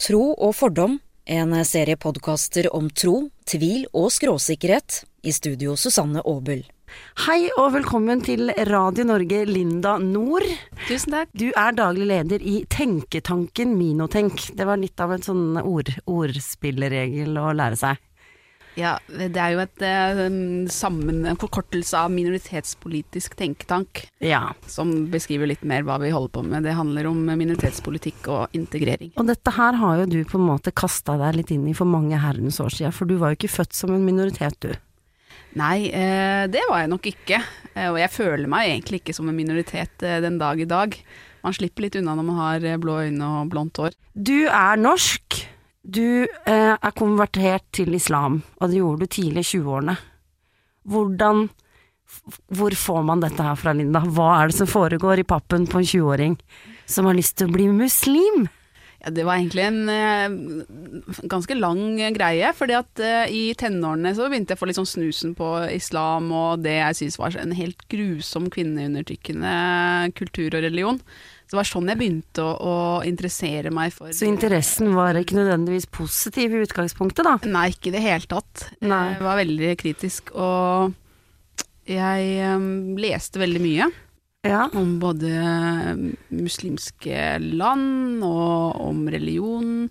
Tro og fordom, en serie podkaster om tro, tvil og skråsikkerhet. I studio Susanne Aabel. Hei og velkommen til Radio Norge, Linda Nord. Tusen takk. Du er daglig leder i Tenketanken Minotenk. Det var litt av en sånn ord, ordspilleregel å lære seg. Ja, det er jo et eh, sammen, en forkortelse av minoritetspolitisk tenketank, Ja. som beskriver litt mer hva vi holder på med. Det handler om minoritetspolitikk og integrering. Og dette her har jo du på en måte kasta deg litt inn i for mange herrens år siden, for du var jo ikke født som en minoritet, du. Nei, eh, det var jeg nok ikke. Eh, og jeg føler meg egentlig ikke som en minoritet den dag i dag. Man slipper litt unna når man har blå øyne og blondt hår. Du er norsk. Du eh, er konvertert til islam, og det gjorde du tidlig i 20-årene. Hvordan Hvor får man dette her fra, Linda? Hva er det som foregår i pappen på en 20-åring som har lyst til å bli muslim? Ja, det var egentlig en eh, ganske lang greie, fordi at eh, i tenårene så begynte jeg å få litt sånn snusen på islam og det jeg syns var en helt grusom kvinneundertrykkende kultur og religion. Så det var sånn jeg begynte å, å interessere meg for Så interessen var ikke nødvendigvis positiv i utgangspunktet, da? Nei, ikke i det hele tatt. Nei. Jeg var veldig kritisk, og jeg um, leste veldig mye Ja. om både muslimske land og om religion.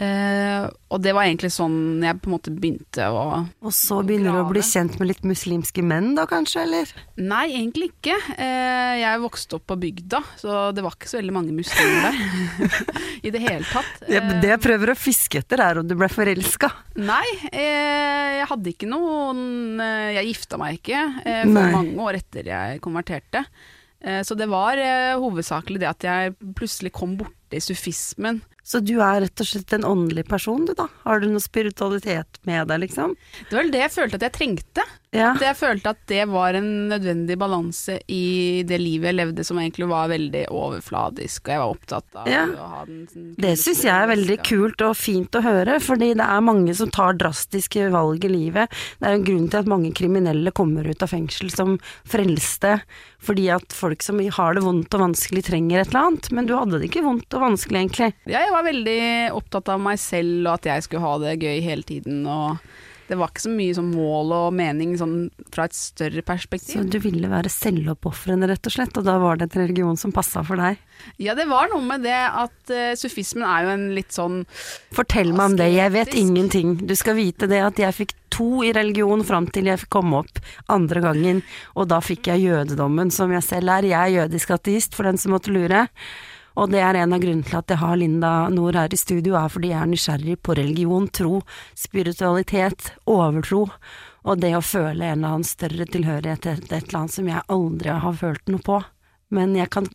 Eh, og det var egentlig sånn jeg på en måte begynte å Og så begynner du å bli kjent med litt muslimske menn da, kanskje, eller? Nei, egentlig ikke. Uh, jeg vokste opp på bygda, så det var ikke så veldig mange muslimer der. I det hele tatt. Det, Eh, det jeg prøver å fiske etter, er om du ble forelska. Nei, uh, jeg hadde ikke noen eh, Jeg gifta meg ikke for Nei. mange år etter jeg konverterte. Eh, så det var eh, hovedsakelig det at jeg plutselig kom borti sufismen. Så du er rett og slett en åndelig person, du da? Har du noe spiritualitet med deg, liksom? Det var vel det jeg følte at jeg trengte. Ja. At jeg følte at det var en nødvendig balanse i det livet jeg levde, som egentlig var veldig overfladisk, og jeg var opptatt av Ja. å ha den sånn Det syns jeg er veldig kult og fint å høre, fordi det er mange som tar drastiske valg i livet. Det er en grunn til at mange kriminelle kommer ut av fengsel som frelste, fordi at folk som har det vondt og vanskelig trenger et eller annet. Men du hadde det ikke vondt og vanskelig, egentlig. Ja, jeg var veldig opptatt av meg selv, og at jeg skulle ha det gøy hele tiden, og det var ikke så mye sånn mål og mening sånn fra et større perspektiv. Så du ville være selvoppofrende, rett og slett, og da var det en religion som passa for deg. Ja, det var noe med det at uh, sufismen er jo en litt sånn Fortell meg om det, jeg vet ingenting. Du skal vite det at jeg fikk to i religion fram til jeg kom opp andre gangen, og da fikk jeg jødedommen, som jeg selv er. Jeg er jødisk ateist, for den som måtte lure. Og det er en av grunnene til at jeg har Linda Nord her i studio, er fordi jeg er nysgjerrig på religion, tro, spiritualitet, overtro, og det å føle en eller annen større tilhørighet til et eller annet som jeg aldri har følt noe på. Men jeg kan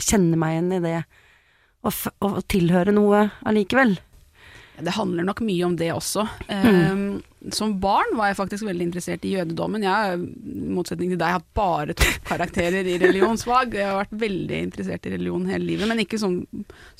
kjenne meg igjen i det, og, og tilhøre noe allikevel. Det handler nok mye om det også. Eh, Som barn var jeg faktisk veldig interessert i jødedommen. Jeg i motsetning til deg, hatt bare toppkarakterer i religionsfag. Jeg har vært veldig interessert i religion hele livet, men ikke som,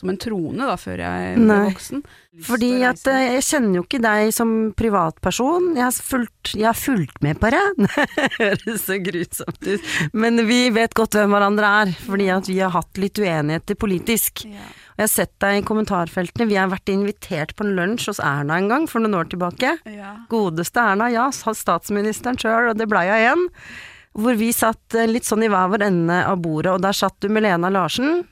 som en troende da, før jeg ble Nei. voksen. Fordi Lyst at eh, jeg kjenner jo ikke deg som privatperson. Jeg har fulgt, jeg har fulgt med på deg. Det høres så grusomt ut. Men vi vet godt hvem hverandre er, fordi at vi har hatt litt uenigheter politisk. Ja. Jeg har sett deg i kommentarfeltene. Vi har vært invitert på en lunsj hos Erna en gang for noen år tilbake. Ja. Godeste Erna, ja, sa statsministeren sjøl, og det blei jeg igjen. Hvor vi satt eh, litt sånn i hver vår ende av bordet, og der satt du med Lena Larsen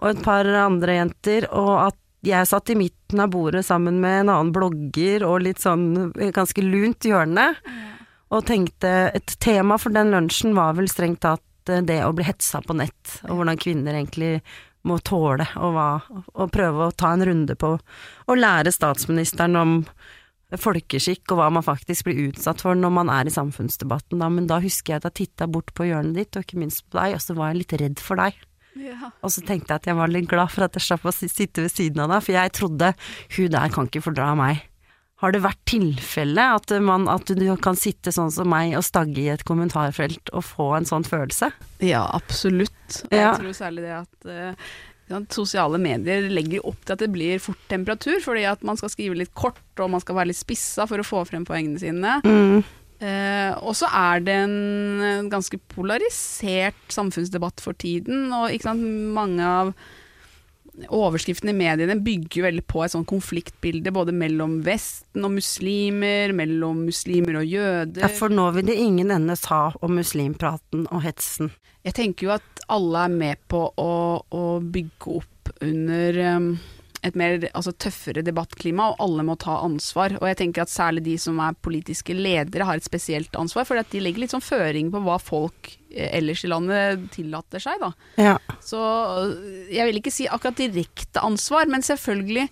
og et par andre jenter, og at jeg satt i midten av bordet sammen med en annen blogger og litt sånn eh, ganske lunt hjørne, og tenkte et tema for den lunsjen var vel strengt tatt eh, det å bli hetsa på nett, og hvordan kvinner egentlig må tåle og, hva, og prøve å ta en runde på å lære statsministeren om folkeskikk og hva man faktisk blir utsatt for når man er i samfunnsdebatten, da. Men da husker jeg at jeg titta bort på hjørnet ditt, og ikke minst på deg, og så var jeg litt redd for deg. Ja. Og så tenkte jeg at jeg var litt glad for at jeg slapp å sitte ved siden av deg, for jeg trodde hun der kan ikke fordra meg. Har det vært tilfelle at, man, at du kan sitte sånn som meg og stagge i et kommentarfelt og få en sånn følelse? Ja, absolutt. Og Ja. Jeg tror særlig det at eh, sosiale medier legger opp til at det blir fort temperatur, fordi at man skal skrive litt kort, og man skal være litt spissa for å få frem poengene sine. Mm. Eh, og så er det en ganske polarisert samfunnsdebatt for tiden, og ikke sant, mange av overskriftene i mediene bygger veldig på et sånn konfliktbilde både mellom Vesten og muslimer, mellom muslimer og jøder. Ja, for nå vil det ingen ende ta om muslimpraten og hetsen. Jeg tenker jo at alle er med på å, å bygge opp under um, et mer altså, tøffere debattklima, og alle må ta ansvar. Og jeg tenker at særlig de som er politiske ledere har et spesielt ansvar, for de legger litt sånn føring på hva folk eh, ellers i landet tillater seg, da. Ja. Så øh, jeg vil ikke si akkurat direkte ansvar, men selvfølgelig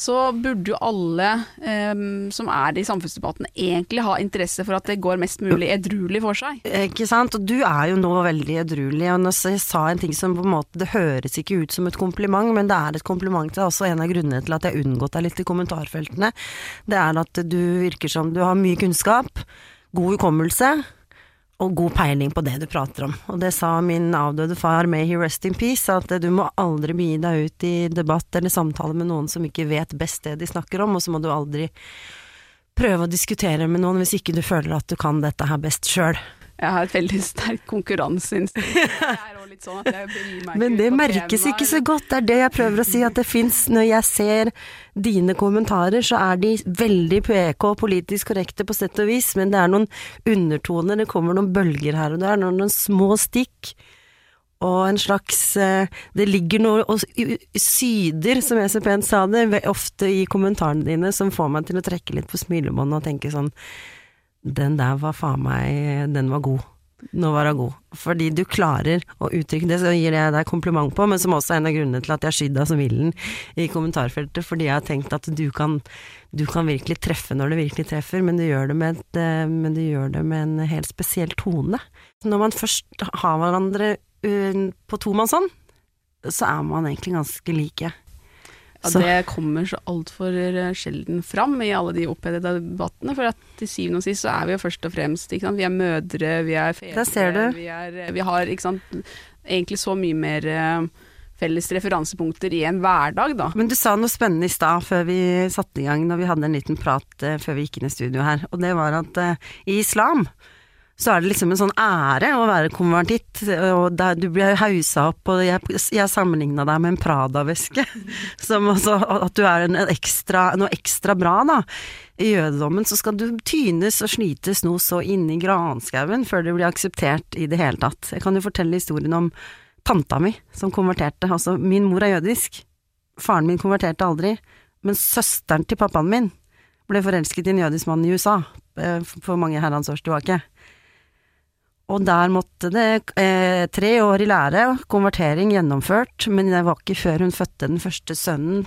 så burde jo alle um, som er i samfunnsdebatten egentlig ha interesse for at det går mest mulig edruelig for seg. Ikke sant. Og du er jo nå veldig edruelig. Og jeg sa en ting som på en måte Det høres ikke ut som et kompliment, men det er et kompliment til er Også en av grunnene til at jeg har unngått deg litt i kommentarfeltene. Det er at du virker som du har mye kunnskap, god hukommelse og god peiling på det du prater om. Og det sa min avdøde far, may he rest in peace, at du må aldri begi deg ut i debatt eller samtale med noen som ikke vet best det de snakker om, og så må du aldri prøve å diskutere med noen hvis ikke du føler at du kan dette her best sjøl. Jeg har et veldig sterkt konkurranseinstinkt. Sånn Men det merkes ikke så godt, det er det jeg prøver å si. At det fins Når jeg ser dine kommentarer, så er de veldig PK, politisk korrekte på sett og vis, men det er noen undertoner, det kommer noen bølger her og der, noen, noen små stikk. Og en slags eh, Det ligger noe og syder, som jeg så pent sa det, ofte i kommentarene dine, som får meg til å trekke litt på smilebåndet og tenke sånn den der var faen meg Den var god. Nå var hun god. Fordi du klarer å uttrykke det, så gir jeg deg kompliment på, men som også er en av grunnene til at jeg har skydd deg som villen i kommentarfeltet, fordi jeg har tenkt at du kan, du kan virkelig treffe når det virkelig treffer, men du et, eh, men du gjør det med en helt spesiell tone. Når man først har hverandre uh, på tomannshånd, så er man egentlig ganske like. Ja, så. det kommer så altfor eh, sjelden fram i alle de opphedede debattene. For at til syvende og sist så er vi jo først og fremst Vi er mødre, vi er fedre. Vi, er, vi, har sant, egentlig så mye mer eh, felles referansepunkter i en hverdag, da. Men du sa noe spennende i stad før vi satte i gang, når vi hadde en liten prat før vi gikk inn i studio her. Og det var at uh, i islam så er det liksom en sånn ære å være konvertitt. Og der, du blir hausa opp, og jeg, jeg sammenligna deg med en Prada-veske. Også, at du er en ekstra, noe ekstra bra, da. I jødedommen så skal du tynes og slites noe så inni granskauen før det blir akseptert i det hele tatt. Jeg kan jo fortelle historien om tanta mi som konverterte. Altså, min mor er jødisk. Faren min konverterte aldri. Men søsteren til pappaen min ble forelsket i en jødisk mann i USA eh, for mange herrens år tilbake. Og der måtte det eh, tre år i lære, konvertering gjennomført, men det var ikke før hun fødte den første sønnen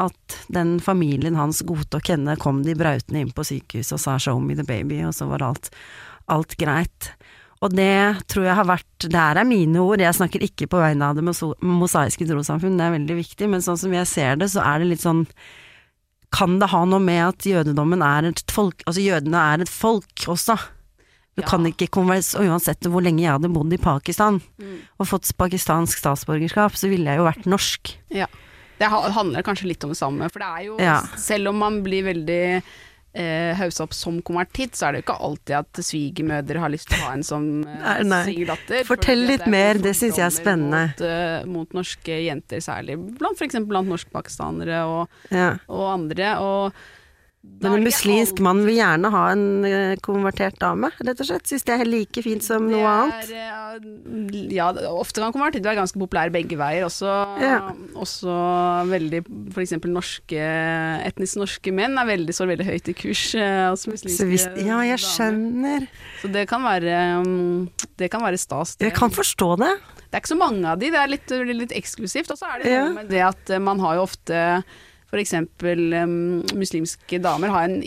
at den familien hans godtok henne, kom de brautende inn på sykehuset og sa 'show me the baby', og så var alt, alt greit. Og det tror jeg har vært Det her er mine ord, jeg snakker ikke på vegne av det mosaiske trossamfunn, det er veldig viktig, men sånn som jeg ser det, så er det litt sånn Kan det ha noe med at jødedommen er et folk, altså jødene er et folk også? Du ja. kan ikke konverse, uansett hvor lenge jeg hadde bodd i Pakistan mm. og fått pakistansk statsborgerskap, så ville jeg jo vært norsk. Ja. Det handler kanskje litt om det samme, for det er jo, ja. selv om man blir veldig eh, hausa opp som konvertitt, så er det jo ikke alltid at svigermødre har lyst til å ha en som eh, svigerdatter. Fortell litt mer, det syns jeg er spennende. Mot, uh, mot norske jenter særlig, blant f.eks. blant norskpakistanere og, ja. og andre. og men en muslimsk mann vil gjerne ha en eh, konvertert dame, rett og slett. Syns det er like fint som noe annet. Er, ja, ofte kan konvertitter være ganske populære begge veier. Også, ja. også veldig f.eks. norske etnisk norske menn er veldig, står veldig høyt i kurs eh, hos muslimske hvis, Ja, jeg skjønner. Så det kan være, mm, det kan være stas. Det. Jeg kan forstå det. Det er ikke så mange av de, det er litt, litt eksklusivt. Og så er det noe med det at man har jo ofte F.eks. Um, muslimske damer har en,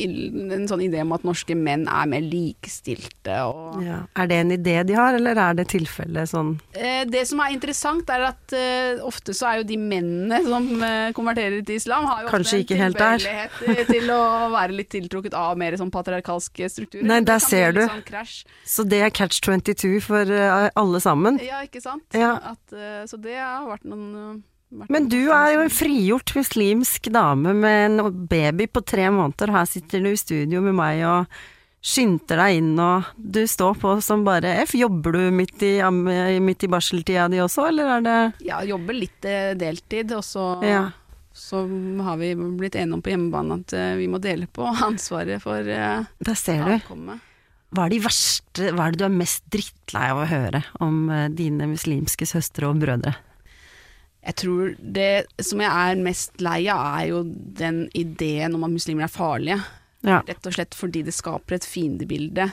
en, sånn idé om at norske menn er mer likestilte. Ja. Er det en idé de har, eller er det tilfellet sånn eh, Det som er interessant, er at eh, ofte så er jo de mennene som eh, konverterer til islam, har jo Kanskje ofte en tilbøyelighet til å være litt tiltrukket av mer sånn patriarkalske strukturer. Nei, der ser du. Sånn så det er catch 22 for uh, alle sammen? Ja, ikke sant. Ja. At, så det har vært noen men du er jo en frigjort muslimsk dame med en baby på tre måneder. Her sitter du i studio med meg og skynder deg inn og du står på som bare F. Jobber du midt i, midt i barseltida di også, eller er det Ja, jobber litt eh, deltid, og så, Ja. så har vi blitt enige om på hjemmebane at eh, vi må dele på ansvaret for eh, Der ser du. avkommet. Hva er de verste Hva er det du er mest drittlei av å høre om dine muslimske søstre og brødre? Jeg tror det som jeg er mest lei av, er jo den ideen om at muslimer er farlige. Ja. Rett og slett fordi det skaper et fiendebilde.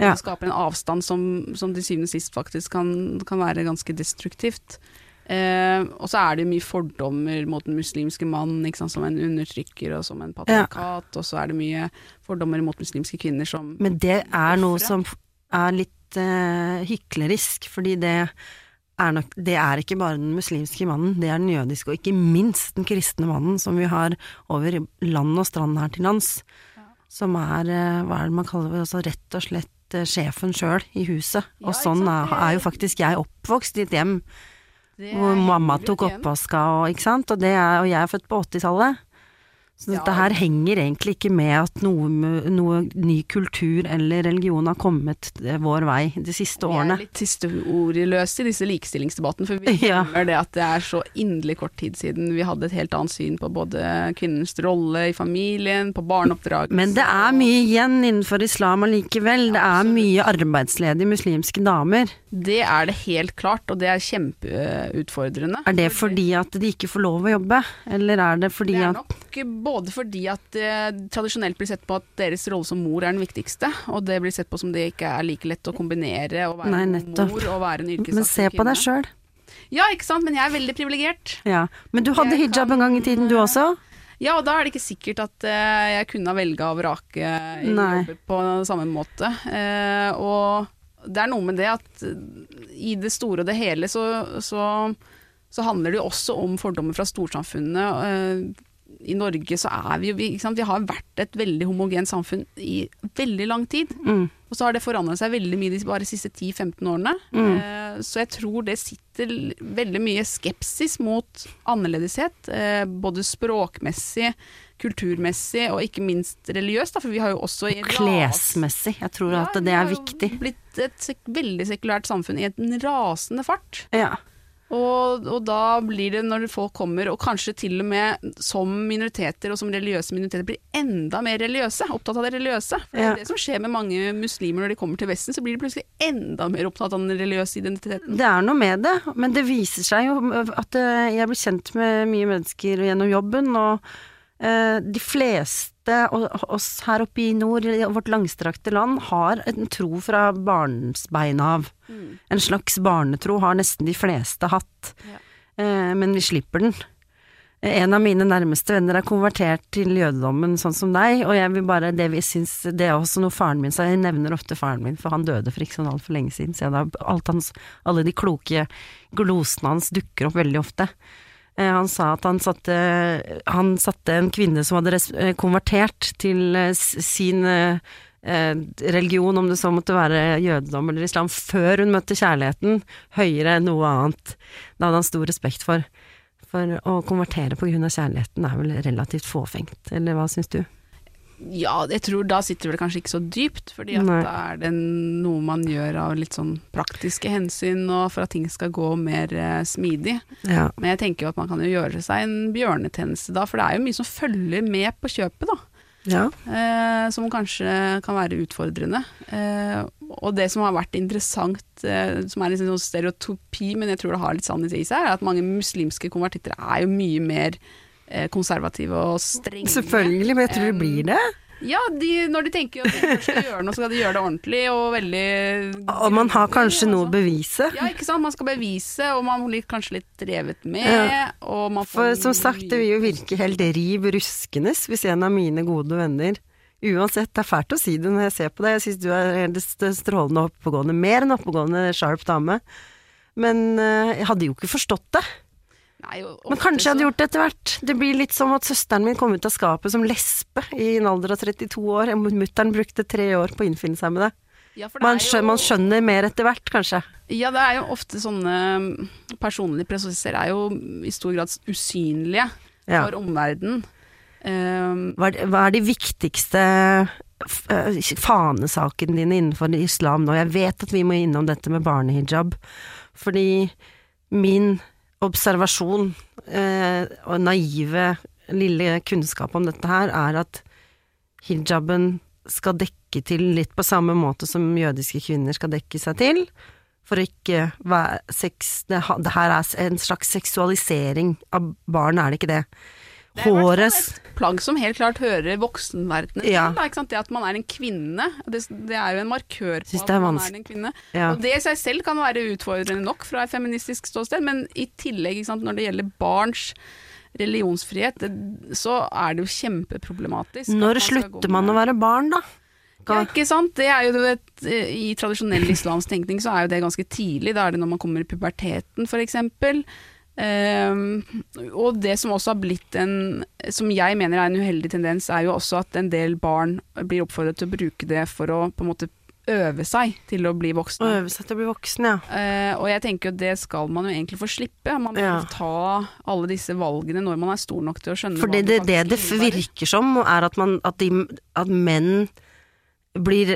Ja. Det skaper en avstand som, som til syvende og sist faktisk kan, kan være ganske destruktivt. Eh, og så er det mye fordommer mot den muslimske mannen sant, som en undertrykker og som en patriarkat. Og så er det mye fordommer mot muslimske kvinner som Men det er noe som er litt eh, hyklerisk, fordi det er nok Det er ikke bare den muslimske mannen, det er den jødiske, og ikke minst den kristne mannen som vi har over land og strand her til lands. Som er, eh, hva er det man kaller det, altså rett og slett eh, sjefen sjøl i huset. Ja, Og sånn er, er jo faktisk jeg oppvokst i et hjem hvor mamma tok oppvaska og ikke sant, og, det er, og jeg er født på 80-tallet. Så Ja. dette her henger egentlig ikke med at noe, noe ny kultur eller religion har kommet eh, vår vei de siste årene. Vi er litt historieløse i disse likestillingsdebattene, for vi Ja. det at det er så inderlig kort tid siden vi hadde et helt annet syn på både kvinnens rolle i familien, på barneoppdragelse Men det er mye igjen innenfor islam allikevel. Det er mye arbeidsledige muslimske damer. Det er det helt klart, og det er kjempeutfordrende. Er det fordi at de ikke får lov å jobbe, eller er det fordi Det er at nok både fordi at det tradisjonelt blir sett på at deres rolle som mor er den viktigste, og det blir sett på som det ikke er like lett å kombinere å være Nei, mor og være en yrkesaktiv Men se på deg sjøl. Ja, ikke sant, men jeg er veldig privilegert. Ja. Men du hadde Jeg hijab kan- en gang i tiden, du også? Ja, og da er det ikke sikkert at eh, jeg kunne ha velga og vrake på samme måte. Eh, og det er noe med det at eh, i det store og det hele så, så, så handler det jo også om fordommer fra storsamfunnet. Eh, I Norge så er vi jo vi? Vi har vært et veldig homogent samfunn i veldig lang tid. Mm. Og så har det forandret seg veldig mye de bare siste 10-15 årene. Mm. Eh, så jeg tror det sitter veldig mye skepsis mot annerledeshet. Eh, både språkmessig, kulturmessig og ikke minst religiøst. Da, for vi har jo også i Klesmessig. Jeg tror Ja, at vi det har er jo viktig. Blitt et sek veldig sekulært samfunn i en rasende fart. Ja. Og, og da blir det når folk kommer, og kanskje til og med som minoriteter og som religiøse minoriteter, blir enda mer religiøse, opptatt av det religiøse. For det Ja. det som skjer med mange muslimer når de kommer til Vesten, så blir de plutselig enda mer opptatt av den religiøse identiteten. Det er noe med det, men det viser seg jo at eh, jeg blir kjent med mye mennesker gjennom jobben, og de fleste, oss her oppe i nord, i vårt langstrakte land, har en tro fra barnsbein av. En slags barnetro har nesten de fleste hatt, Ja. eh, men vi slipper den. En av mine nærmeste venner er konvertert til jødedommen, sånn som deg, og jeg vil bare, det vi syns, det er også noe faren min sa, jeg nevner ofte faren min, for han døde for ikke sånn altfor lenge siden, så da, alt hans, alle de kloke glosene hans dukker opp veldig ofte. Eh, Han sa at han satte, han satte en kvinne som hadde eh, konvertert til eh, sin religion, om det så måtte være jødedom eller islam, før hun møtte kjærligheten, høyere enn noe annet. Det hadde han stor respekt for. For å konvertere på grunn av kjærligheten er vel relativt fåfengt, eller hva syns du? Ja, jeg tror da sitter det kanskje ikke så dypt, fordi at da er det noe man gjør av litt sånn praktiske hensyn, og for at ting skal gå mer eh, smidig. Ja. Men jeg tenker jo at man kan jo gjøre seg en bjørnetjeneste da, for det er jo mye som følger med på kjøpet, da. ja. eh, som kanskje kan være utfordrende. Eh, og det som har vært interessant, eh, som er litt sånn stereotopi, men jeg tror det har litt sannhet i seg, er at mange muslimske konvertitter er jo mye mer konservative og strenge. Selvfølgelig, men jeg tror det blir det. Ja, de, når de tenker at de skal gjøre noe, så skal de gjøre det ordentlig og veldig Og man har kanskje noe å altså. bevise. Ja, ikke sant. Man skal bevise, og man blir kanskje litt revet med. Ja. Og man får For som sagt, det vil jo virke helt riv ruskenes hvis en av mine gode venner Uansett, det er fælt å si det når jeg ser på deg, jeg syns du er helt strålende oppegående. Mer enn oppegående, sharp dame. Men eh, jeg hadde jo ikke forstått det. Nei, jo Men kanskje jeg hadde gjort det etter hvert. Det blir litt som at søsteren min kom ut av skapet som lesbe i en alder av 32 år. Mutter'n brukte tre år på å innfinne seg med det. Ja, det Man er jo- skjønner, man skjønner mer etter hvert, kanskje. Ja, det er jo ofte sånne mm, personlige prosesser er jo i stor grad usynlige Ja. for omverdenen. Um, Hva er, hva er de viktigste øh, fanesakene dine innenfor islam nå. Jeg vet at vi må innom dette med barnehijab, fordi min observasjon eh, og naive lille kunnskap om dette her, er at hijaben skal dekke til litt på samme måte som jødiske kvinner skal dekke seg til, for å ikke være sex... Det, det her er en slags seksualisering av barn, er det ikke det? Det er i hvert fall et plagg som helt klart hører voksenverdenen til. Ja. Sant? Det at man er en kvinne, det, det er jo en markør på at man er en kvinne. Ja. Og det i seg selv kan være utfordrende nok fra et feministisk ståsted, men i tillegg, sant, når det gjelder barns religionsfrihet, det, så er det jo kjempeproblematisk. Når man slutter man å være barn, da? Ja, ikke sant. Det er jo et, I tradisjonell islamsk tenkning så er jo det ganske tidlig. Da er det når man kommer i puberteten, for Ehm, og det som også har blitt en Som jeg mener er en uheldig tendens, er jo også at en del barn blir oppfordret til å bruke det for å på en måte øve seg til å bli Å øve seg til å bli voksen, ja. Uh, og jeg tenker jo det skal man jo egentlig få slippe. Man må Ja. ta alle disse valgene når man er stor nok til å skjønne For det det, det det virker som, er at, man, at, de, at menn blir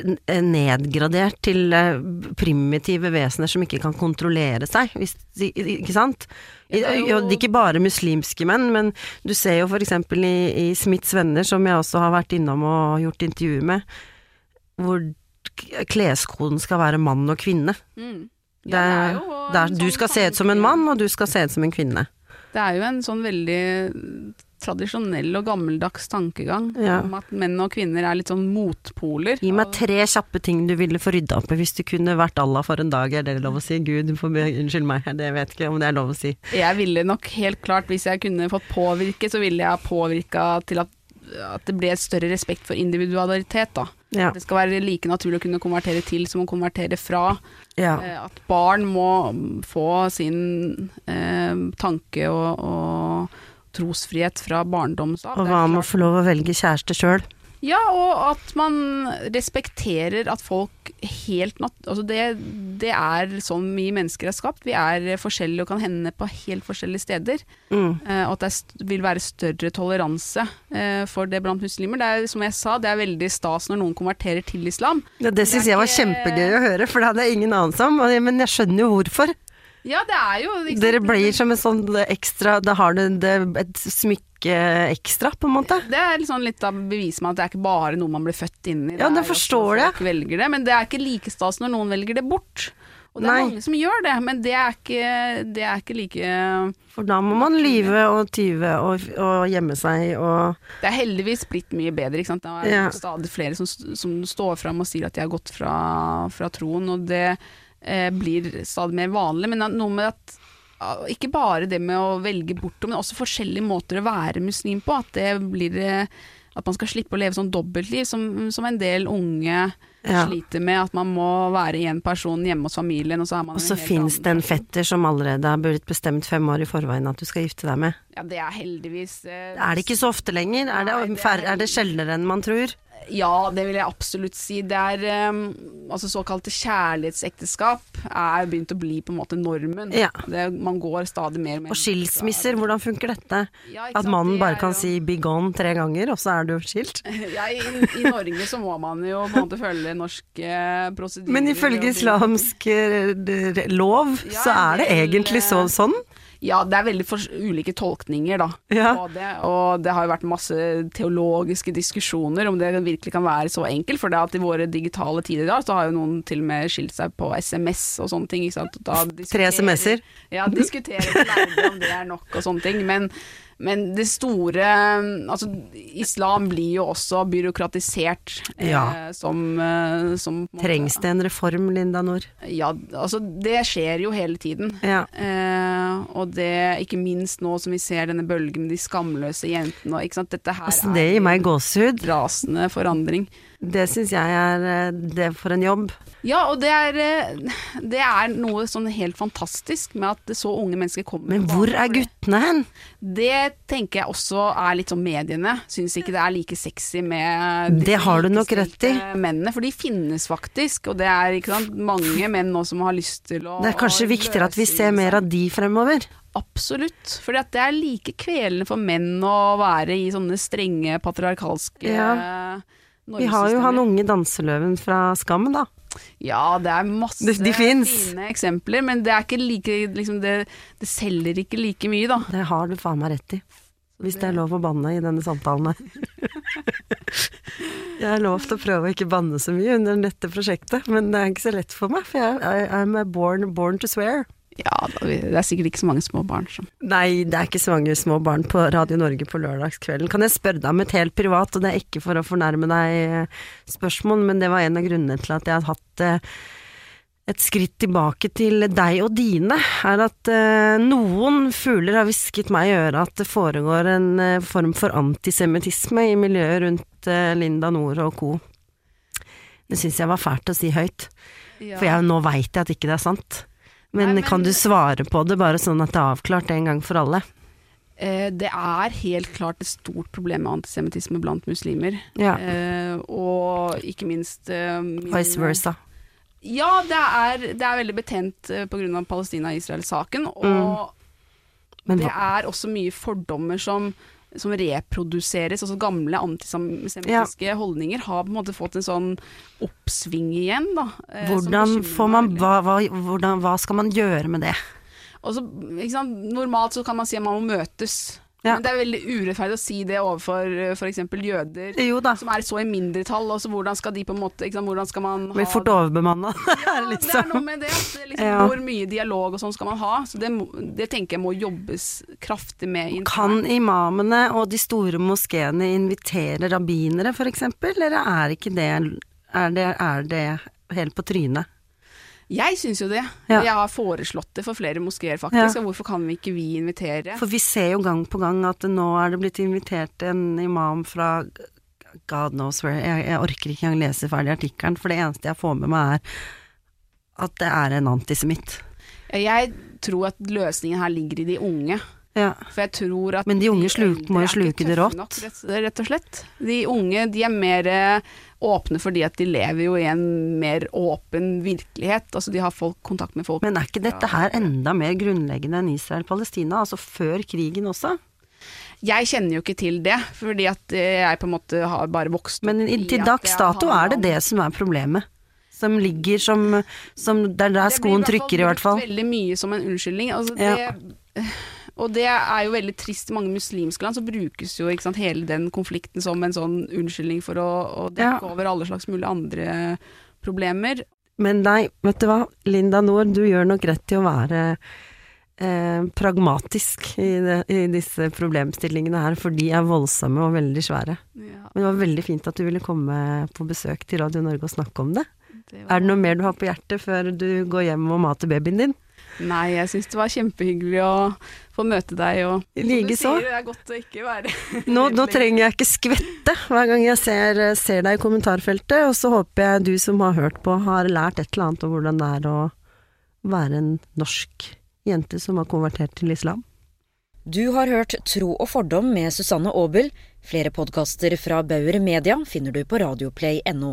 nedgradert til eh, primitive vesener som ikke kan kontrollere seg, hvis, ikke sant? I, det er jo- det er ikke bare muslimske menn, men du ser jo for eksempel i, i Smiths venner, som jeg også har vært innom og gjort intervju med, hvor kleskoden skal være mann og kvinne. Mm. Det, Ja, er, jo det er, du sånn skal se ut som en mann, og du skal se ut som en kvinne. Det er jo en sånn veldig tradisjonell og gammeldags tankegang Ja. om at menn og kvinner er litt sånn motpoler. Gi meg tre kjappe ting du ville få rydda opp i hvis du kunne vært Allah for en dag, er det lov å si? Gud, unnskyld meg, det vet ikke om det er lov å si. Jeg ville nok helt klart, hvis jeg kunne fått påvirke, så ville jeg påvirka til at, at det ble et større respekt for individualitet, da. Ja. Det skal være like naturlig å kunne konvertere til som å konvertere fra. ja. Eh, At barn må få sin eh, tanke- og, og trosfrihet fra barndommen av. Og hva med å få lov å velge kjæreste sjøl? Ja, og at man respekterer at folk helt natt... Altså det, det er sånn vi mennesker er skapt. Vi er forskjellige og kan hende på helt forskjellige steder. Mm. Eh, og at det vil være større toleranse eh, for det blant muslimer. Det er som jeg sa, det er veldig stas når noen konverterer til islam. Ja, det syns jeg var kjempegøy å høre, for det hadde jeg ingen anelse om. Men jeg skjønner jo hvorfor. Ja, det er jo sant? Dere blir som en sånn ekstra Da har du et smykke ekstra, på en måte. Det er liksom litt av beviset med at det er ikke bare noe man blir født inn i. Ja, det forstår jeg. Folk det, men det er ikke like stas når noen velger det bort. Og det er Nei. mange som gjør det, men det er ikke, det er ikke like For da må man lyve og tyve og, og gjemme seg og Det er heldigvis blitt mye bedre. Ikke sant? Det er Ja. stadig flere som, som står fram og sier at de har gått fra, fra troen, og det eh, blir stadig mer vanlig. Men noe med at ikke bare det med å velge bort, men også forskjellige måter å være muslim på. At det blir eh, At man skal slippe å leve sånn dobbeltliv, som, som en del unge Ja. sliter med. At man må være én person hjemme hos familien, og så er man Og så fins det en fetter som allerede har blitt bestemt fem år i forveien at du skal gifte deg med. Ja, det er heldigvis eh, Er det ikke så ofte lenger? Er det, Nei, det er- er det sjeldnere enn man tror? Ja, det vil jeg absolutt si. Det er um, altså såkalte kjærlighetsekteskap er begynt å bli på en måte normen. Ja. Det, man går stadig mer og mer Og skilsmisser, hvordan funker dette? Ja, At mannen bare er kan jo- si 'be gone' tre ganger, og så er du skilt? Ja, i, I Norge så må man jo på en måte følge norske prosedyrer. Men ifølge islamsk eh, lov, Ja, så er det egentlig så, eh, sånn. Ja, det er veldig ulike tolkninger da, Ja. på det. Og det har jo vært masse teologiske diskusjoner om det virkelig kan være så enkelt. For det at i våre digitale tider da, så har jo noen til og med skilt seg på SMS og sånne ting. Ikke sant? Da Tre SMS-er. Ja, diskuterer lærere om det er nok og sånne ting. Men, men det store Altså, islam blir jo også byråkratisert eh, Ja. som, eh, som Trengs det en reform, Linda Nord? Ja, altså det skjer jo hele tiden. Ja. Eh, og det, ikke minst nå som vi ser denne bølgen med de skamløse jentene og ikke sant, dette her Altså, det gir meg gåsehud. rasende forandring. Det syns jeg er eh, det for en jobb. Ja, og det er, eh, det er noe sånn helt fantastisk med at så unge mennesker kommer Men hvor er guttene hen? Det tenker jeg også er litt sånn mediene. Syns ikke det er like sexy med Det har du nok rett i. Mennene, for de finnes faktisk. Og det er ikke sant, mange menn nå som har lyst til å Det er kanskje viktigere at vi ser mer av de fremover. Absolutt. For det er like kvelende for menn å være i sånne strenge patriarkalske Ja. Vi har jo han unge danseløven fra Skam, da. Ja, det er masse De- de fine eksempler, men det er ikke like liksom det, det selger ikke like mye, da. Det har du faen meg rett i. Hvis det er lov å banne i denne samtalen her. Jeg har lovt å prøve å ikke banne så mye under dette prosjektet, men det er ikke så lett for meg, for jeg er I'm born, born to swear. Ja, det er sikkert ikke så mange små barn som Nei, det er ikke så mange små barn på Radio Norge på lørdagskvelden. Kan jeg spørre deg om et helt privat, og det er ikke for å fornærme deg eh, spørsmål, men det var en av grunnene til at jeg har hatt eh, et skritt tilbake til deg og dine, er at eh, noen fugler har hvisket meg i øret at det foregår en form for antisemittisme i miljøet rundt Linda Nord og co. Det syns jeg var fælt å si høyt, ja. for jeg, nå veit jeg at ikke det er sant. Men, Nei, men- kan du svare på det, bare sånn at det er avklart en gang for alle? Eh, Det er helt klart et stort problem med antisemittisme blant muslimer. Ja. Eh, og ikke minst eh, Vice versa. Ja, det er, det er veldig betent eh, av Palestina-Israel-saken. Og Men det er også mye fordommer som, som reproduseres. Altså gamle antisemittiske holdninger har på en måte fått en sånn oppsving igjen, da. eh, hvordan får man hva, hva, hvordan, hva skal man gjøre med det? Og ikke sant, normalt så kan man si at man må møtes. Men det er veldig urettferdig å si det overfor f.eks. jøder. Som er så i mindretall, Også, hvordan skal de på en måte sant, Hvordan skal man ha blir fort overbemanna. Ja, det er noe liksom. med det. liksom. Hvor mye dialog og sånn skal man ha? Så det, det tenker jeg må jobbes kraftig med. internt. Kan imamene og de store moskeene invitere rabbinere, eksempel, eller er ikke det Er det, er det helt på trynet? Jeg syns jo det. Ja. Jeg har foreslått det for flere moskeer, faktisk. Ja. Og hvorfor kan vi ikke vi invitere? For vi ser jo gang på gang at nå er det blitt invitert en imam fra God knows where. Jeg, jeg orker ikke engang lese ferdig artikkelen, for det eneste jeg får med meg er at det er en antisemitt. Jeg tror at løsningen her ligger i de unge. Ja. For jeg tror at Men de unge eldre må jo sluke det rått. nok, rett, rett og slett. De unge de er mer eh, åpne fordi at de lever jo i en mer åpen virkelighet. Altså de har folk, kontakt med folk. Men er ikke dette her enda mer grunnleggende enn Israel-Palestina, altså før krigen også? Jeg kjenner jo ikke til det, fordi at eh, jeg på en måte har bare vokst Men i, til dags dato er det det som er problemet. Som ligger som, som Der der skoen trykker, i hvert fall. Det brukt veldig mye som en unnskyldning. Altså det, Ja. Og det er jo veldig trist. I mange muslimske land så brukes jo sant, hele den konflikten som en sånn unnskyldning for å, å dekke Ja. over alle slags mulige andre problemer. Men nei, vet du hva, Linda Nord, du gjør nok rett til å være eh, pragmatisk i, det, i disse problemstillingene her, for de er voldsomme og veldig svære. Ja, Men det var veldig fint at du ville komme på besøk til Radio Norge og snakke om det. det var- Er det noe mer du har på hjertet før du går hjem og mater babyen din? Nei, jeg syns det var kjempehyggelig å få møte deg. Og Likeså. det er godt å ikke være Nå, nå trenger jeg ikke skvette hver gang jeg ser, ser deg i kommentarfeltet, og så håper jeg du som har hørt på, har lært et eller annet om hvordan det er å være en norsk jente som har konvertert til islam. Du har hørt Tro og fordom med Susanne Aabel. Flere podkaster fra Bauer Media finner du på radioplay.no.